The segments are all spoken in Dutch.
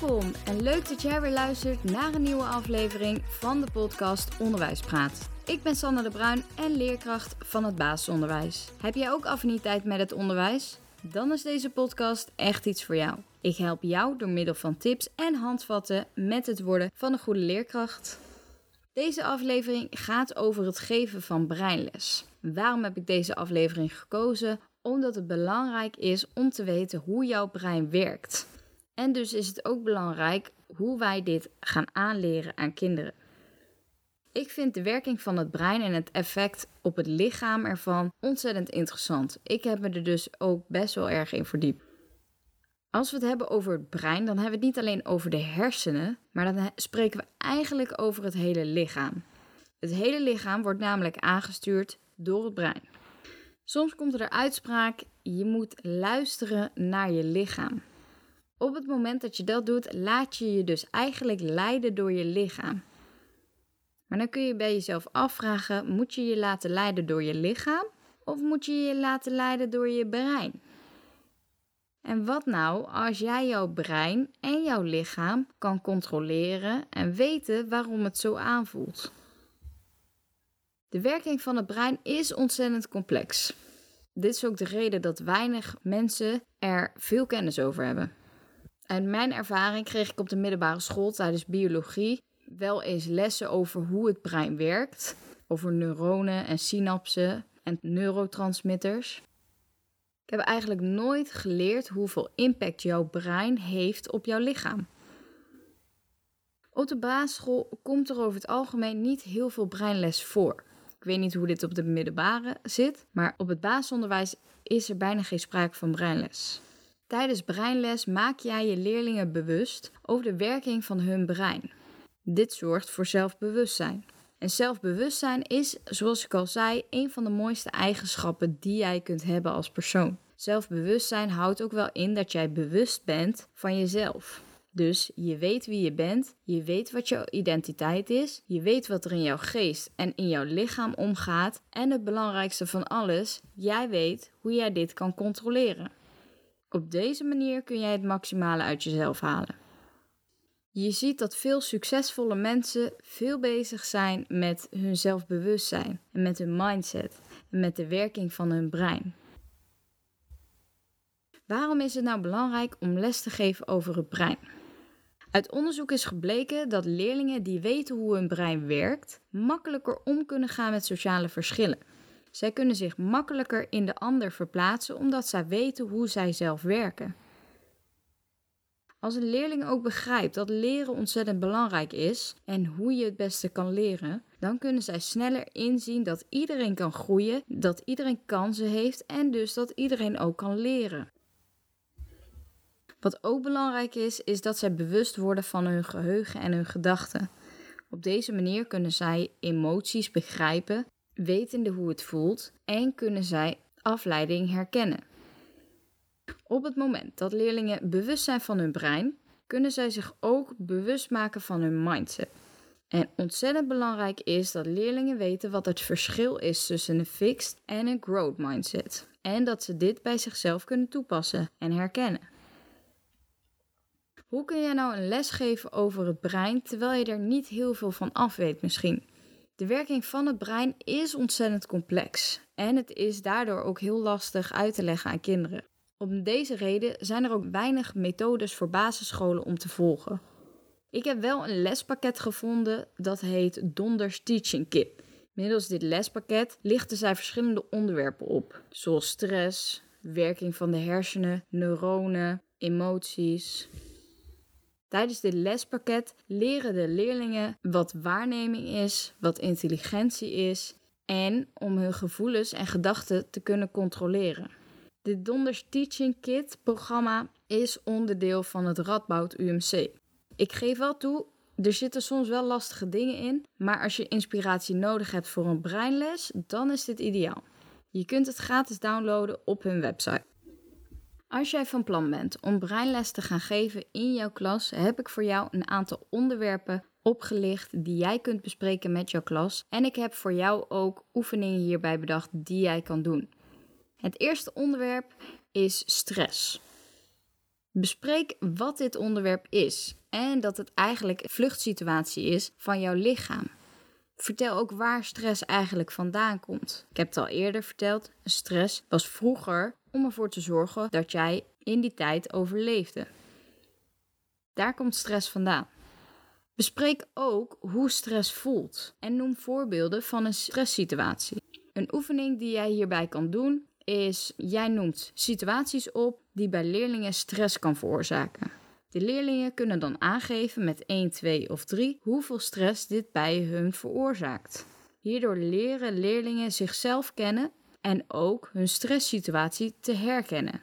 Welkom en leuk dat jij weer luistert naar een nieuwe aflevering van de podcast Onderwijspraat. Ik ben Sanne de Bruin en leerkracht van het basisonderwijs. Heb jij ook affiniteit met het onderwijs? Dan is deze podcast echt iets voor jou. Ik help jou door middel van tips en handvatten met het worden van een goede leerkracht. Deze aflevering gaat over het geven van breinles. Waarom heb ik deze aflevering gekozen? Omdat het belangrijk is om te weten hoe jouw brein werkt. En dus is het ook belangrijk hoe wij dit gaan aanleren aan kinderen. Ik vind de werking van het brein en het effect op het lichaam ervan ontzettend interessant. Ik heb me er dus ook best wel erg in verdiept. Als we het hebben over het brein, dan hebben we het niet alleen over de hersenen, maar dan spreken we eigenlijk over het hele lichaam. Het hele lichaam wordt namelijk aangestuurd door het brein. Soms komt er de uitspraak: je moet luisteren naar je lichaam. Op het moment dat je dat doet, laat je je dus eigenlijk leiden door je lichaam. Maar dan kun je bij jezelf afvragen: moet je je laten leiden door je lichaam of moet je je laten leiden door je brein? En wat nou als jij jouw brein en jouw lichaam kan controleren en weten waarom het zo aanvoelt? De werking van het brein is ontzettend complex. Dit is ook de reden dat weinig mensen er veel kennis over hebben. Uit mijn ervaring kreeg ik op de middelbare school tijdens biologie wel eens lessen over hoe het brein werkt, over neuronen en synapsen en neurotransmitters. Ik heb eigenlijk nooit geleerd hoeveel impact jouw brein heeft op jouw lichaam. Op de basisschool komt er over het algemeen niet heel veel breinles voor. Ik weet niet hoe dit op de middelbare zit, maar op het basisonderwijs is er bijna geen sprake van breinles. Tijdens breinles maak jij je leerlingen bewust over de werking van hun brein. Dit zorgt voor zelfbewustzijn. En zelfbewustzijn is, zoals ik al zei, een van de mooiste eigenschappen die jij kunt hebben als persoon. Zelfbewustzijn houdt ook wel in dat jij bewust bent van jezelf. Dus je weet wie je bent, je weet wat jouw identiteit is, je weet wat er in jouw geest en in jouw lichaam omgaat en het belangrijkste van alles, jij weet hoe jij dit kan controleren. Op deze manier kun jij het maximale uit jezelf halen. Je ziet dat veel succesvolle mensen veel bezig zijn met hun zelfbewustzijn en met hun mindset en met de werking van hun brein. Waarom is het nou belangrijk om les te geven over het brein? Uit onderzoek is gebleken dat leerlingen die weten hoe hun brein werkt, makkelijker om kunnen gaan met sociale verschillen. Zij kunnen zich makkelijker in de ander verplaatsen omdat zij weten hoe zij zelf werken. Als een leerling ook begrijpt dat leren ontzettend belangrijk is en hoe je het beste kan leren, dan kunnen zij sneller inzien dat iedereen kan groeien, dat iedereen kansen heeft en dus dat iedereen ook kan leren. Wat ook belangrijk is, is dat zij bewust worden van hun geheugen en hun gedachten. Op deze manier kunnen zij emoties begrijpen, wetende hoe het voelt en kunnen zij afleiding herkennen. Op het moment dat leerlingen bewust zijn van hun brein, kunnen zij zich ook bewust maken van hun mindset. En ontzettend belangrijk is dat leerlingen weten wat het verschil is tussen een fixed en een growth mindset. En dat ze dit bij zichzelf kunnen toepassen en herkennen. Hoe kun je nou een les geven over het brein terwijl je er niet heel veel van af weet misschien? De werking van het brein is ontzettend complex en het is daardoor ook heel lastig uit te leggen aan kinderen. Om deze reden zijn er ook weinig methodes voor basisscholen om te volgen. Ik heb wel een lespakket gevonden dat heet Donders Teaching Kit. Middels dit lespakket lichten zij verschillende onderwerpen op, zoals stress, werking van de hersenen, neuronen, emoties, Tijdens dit lespakket leren de leerlingen wat waarneming is, wat intelligentie is en om hun gevoelens en gedachten te kunnen controleren. Dit Donders Teaching Kit programma is onderdeel van het Radboud UMC. Ik geef wel toe, er zitten soms wel lastige dingen in, maar als je inspiratie nodig hebt voor een breinles, dan is dit ideaal. Je kunt het gratis downloaden op hun website. Als jij van plan bent om breinles te gaan geven in jouw klas, heb ik voor jou een aantal onderwerpen opgelicht die jij kunt bespreken met jouw klas. En ik heb voor jou ook oefeningen hierbij bedacht die jij kan doen. Het eerste onderwerp is stress. Bespreek wat dit onderwerp is en dat het eigenlijk een vluchtsituatie is van jouw lichaam. Vertel ook waar stress eigenlijk vandaan komt. Ik heb het al eerder verteld, stress was vroeger om ervoor te zorgen dat jij in die tijd overleefde. Daar komt stress vandaan. Bespreek ook hoe stress voelt en noem voorbeelden van een stresssituatie. Een oefening die jij hierbij kan doen is: jij noemt situaties op die bij leerlingen stress kan veroorzaken. De leerlingen kunnen dan aangeven met 1, 2 of 3 hoeveel stress dit bij hun veroorzaakt. Hierdoor leren leerlingen zichzelf kennen en ook hun stresssituatie te herkennen.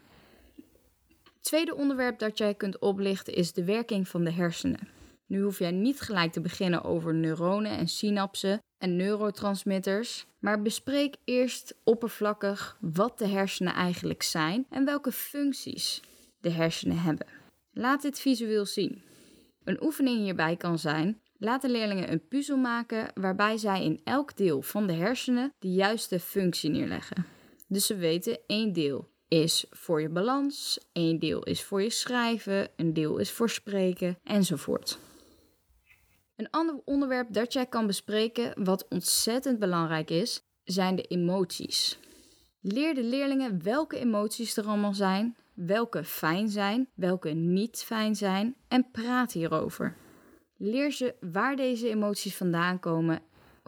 Het tweede onderwerp dat jij kunt oplichten is de werking van de hersenen. Nu hoef jij niet gelijk te beginnen over neuronen en synapsen en neurotransmitters, maar bespreek eerst oppervlakkig wat de hersenen eigenlijk zijn en welke functies de hersenen hebben. Laat dit visueel zien. Een oefening hierbij kan zijn: laat de leerlingen een puzzel maken waarbij zij in elk deel van de hersenen de juiste functie neerleggen. Dus ze weten één deel is voor je balans, één deel is voor je schrijven, een deel is voor spreken enzovoort. Een ander onderwerp dat jij kan bespreken, wat ontzettend belangrijk is, zijn de emoties. Leer de leerlingen welke emoties er allemaal zijn, welke fijn zijn, welke niet fijn zijn en praat hierover. Leer ze waar deze emoties vandaan komen,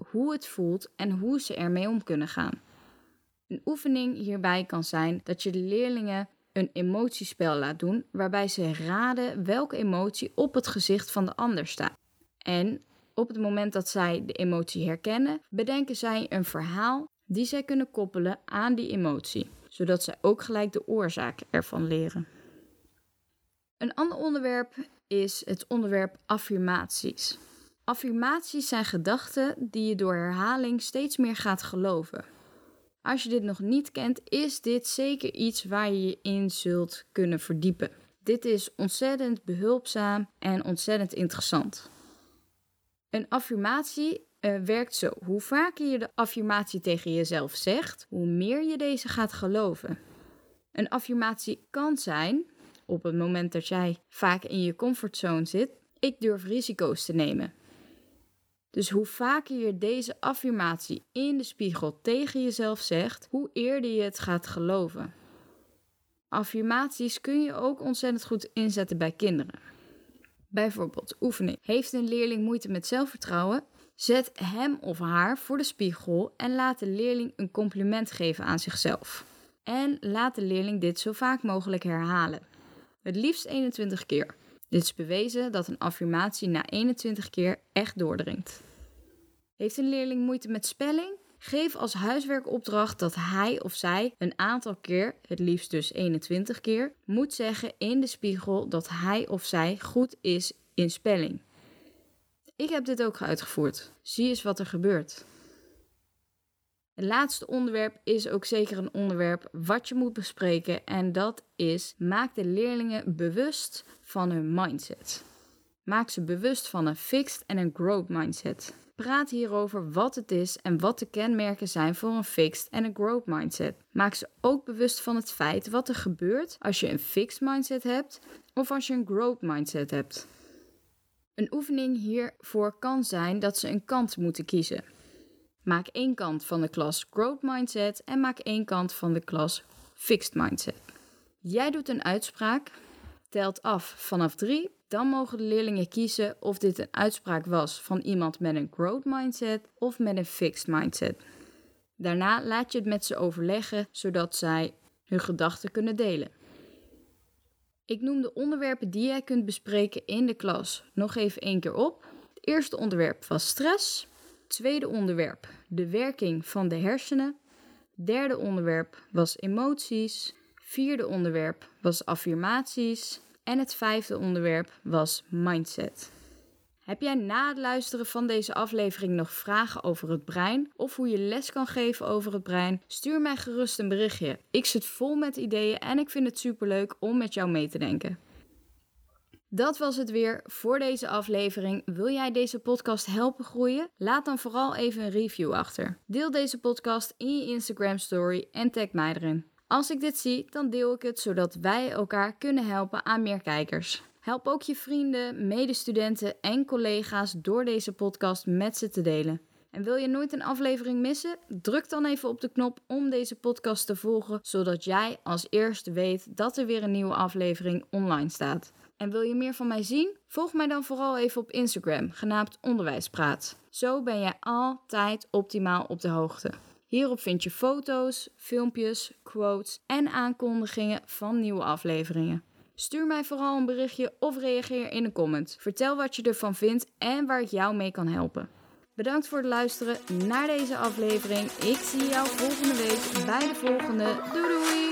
hoe het voelt en hoe ze ermee om kunnen gaan. Een oefening hierbij kan zijn dat je de leerlingen een emotiespel laat doen waarbij ze raden welke emotie op het gezicht van de ander staat. En op het moment dat zij de emotie herkennen, bedenken zij een verhaal die zij kunnen koppelen aan die emotie, zodat zij ook gelijk de oorzaak ervan leren. Een ander onderwerp is het onderwerp affirmaties. Affirmaties zijn gedachten die je door herhaling steeds meer gaat geloven. Als je dit nog niet kent, is dit zeker iets waar je je in zult kunnen verdiepen. Dit is ontzettend behulpzaam en ontzettend interessant. Een affirmatie uh, werkt zo. Hoe vaker je de affirmatie tegen jezelf zegt, hoe meer je deze gaat geloven. Een affirmatie kan zijn, op het moment dat jij vaak in je comfortzone zit, ik durf risico's te nemen. Dus hoe vaker je deze affirmatie in de spiegel tegen jezelf zegt, hoe eerder je het gaat geloven. Affirmaties kun je ook ontzettend goed inzetten bij kinderen. Bijvoorbeeld oefening. Heeft een leerling moeite met zelfvertrouwen? Zet hem of haar voor de spiegel en laat de leerling een compliment geven aan zichzelf. En laat de leerling dit zo vaak mogelijk herhalen. Het liefst 21 keer. Dit is bewezen dat een affirmatie na 21 keer echt doordringt. Heeft een leerling moeite met spelling? Geef als huiswerkopdracht dat hij of zij een aantal keer, het liefst dus 21 keer, moet zeggen in de spiegel dat hij of zij goed is in spelling. Ik heb dit ook uitgevoerd. Zie eens wat er gebeurt. Het laatste onderwerp is ook zeker een onderwerp wat je moet bespreken en dat is maak de leerlingen bewust van hun mindset. Maak ze bewust van een fixed en een growth mindset. Praat hierover wat het is en wat de kenmerken zijn voor een fixed en een growth mindset. Maak ze ook bewust van het feit wat er gebeurt als je een fixed mindset hebt of als je een growth mindset hebt. Een oefening hiervoor kan zijn dat ze een kant moeten kiezen. Maak één kant van de klas Growth Mindset en maak één kant van de klas Fixed Mindset. Jij doet een uitspraak, telt af vanaf drie. Dan mogen de leerlingen kiezen of dit een uitspraak was van iemand met een growth mindset of met een fixed mindset. Daarna laat je het met ze overleggen zodat zij hun gedachten kunnen delen. Ik noem de onderwerpen die jij kunt bespreken in de klas nog even één keer op. Het eerste onderwerp was stress. Tweede onderwerp de werking van de hersenen. Derde onderwerp was emoties. Vierde onderwerp was affirmaties. En het vijfde onderwerp was mindset. Heb jij na het luisteren van deze aflevering nog vragen over het brein of hoe je les kan geven over het brein? Stuur mij gerust een berichtje. Ik zit vol met ideeën en ik vind het superleuk om met jou mee te denken. Dat was het weer voor deze aflevering. Wil jij deze podcast helpen groeien? Laat dan vooral even een review achter. Deel deze podcast in je Instagram story en tag mij erin. Als ik dit zie, dan deel ik het zodat wij elkaar kunnen helpen aan meer kijkers. Help ook je vrienden, medestudenten en collega's door deze podcast met ze te delen. En wil je nooit een aflevering missen? Druk dan even op de knop om deze podcast te volgen, zodat jij als eerste weet dat er weer een nieuwe aflevering online staat. En wil je meer van mij zien? Volg mij dan vooral even op Instagram, genaamd Onderwijspraat. Zo ben jij altijd optimaal op de hoogte. Hierop vind je foto's, filmpjes, quotes en aankondigingen van nieuwe afleveringen. Stuur mij vooral een berichtje of reageer in een comment. Vertel wat je ervan vindt en waar ik jou mee kan helpen. Bedankt voor het luisteren naar deze aflevering. Ik zie jou volgende week bij de volgende. Doei doei!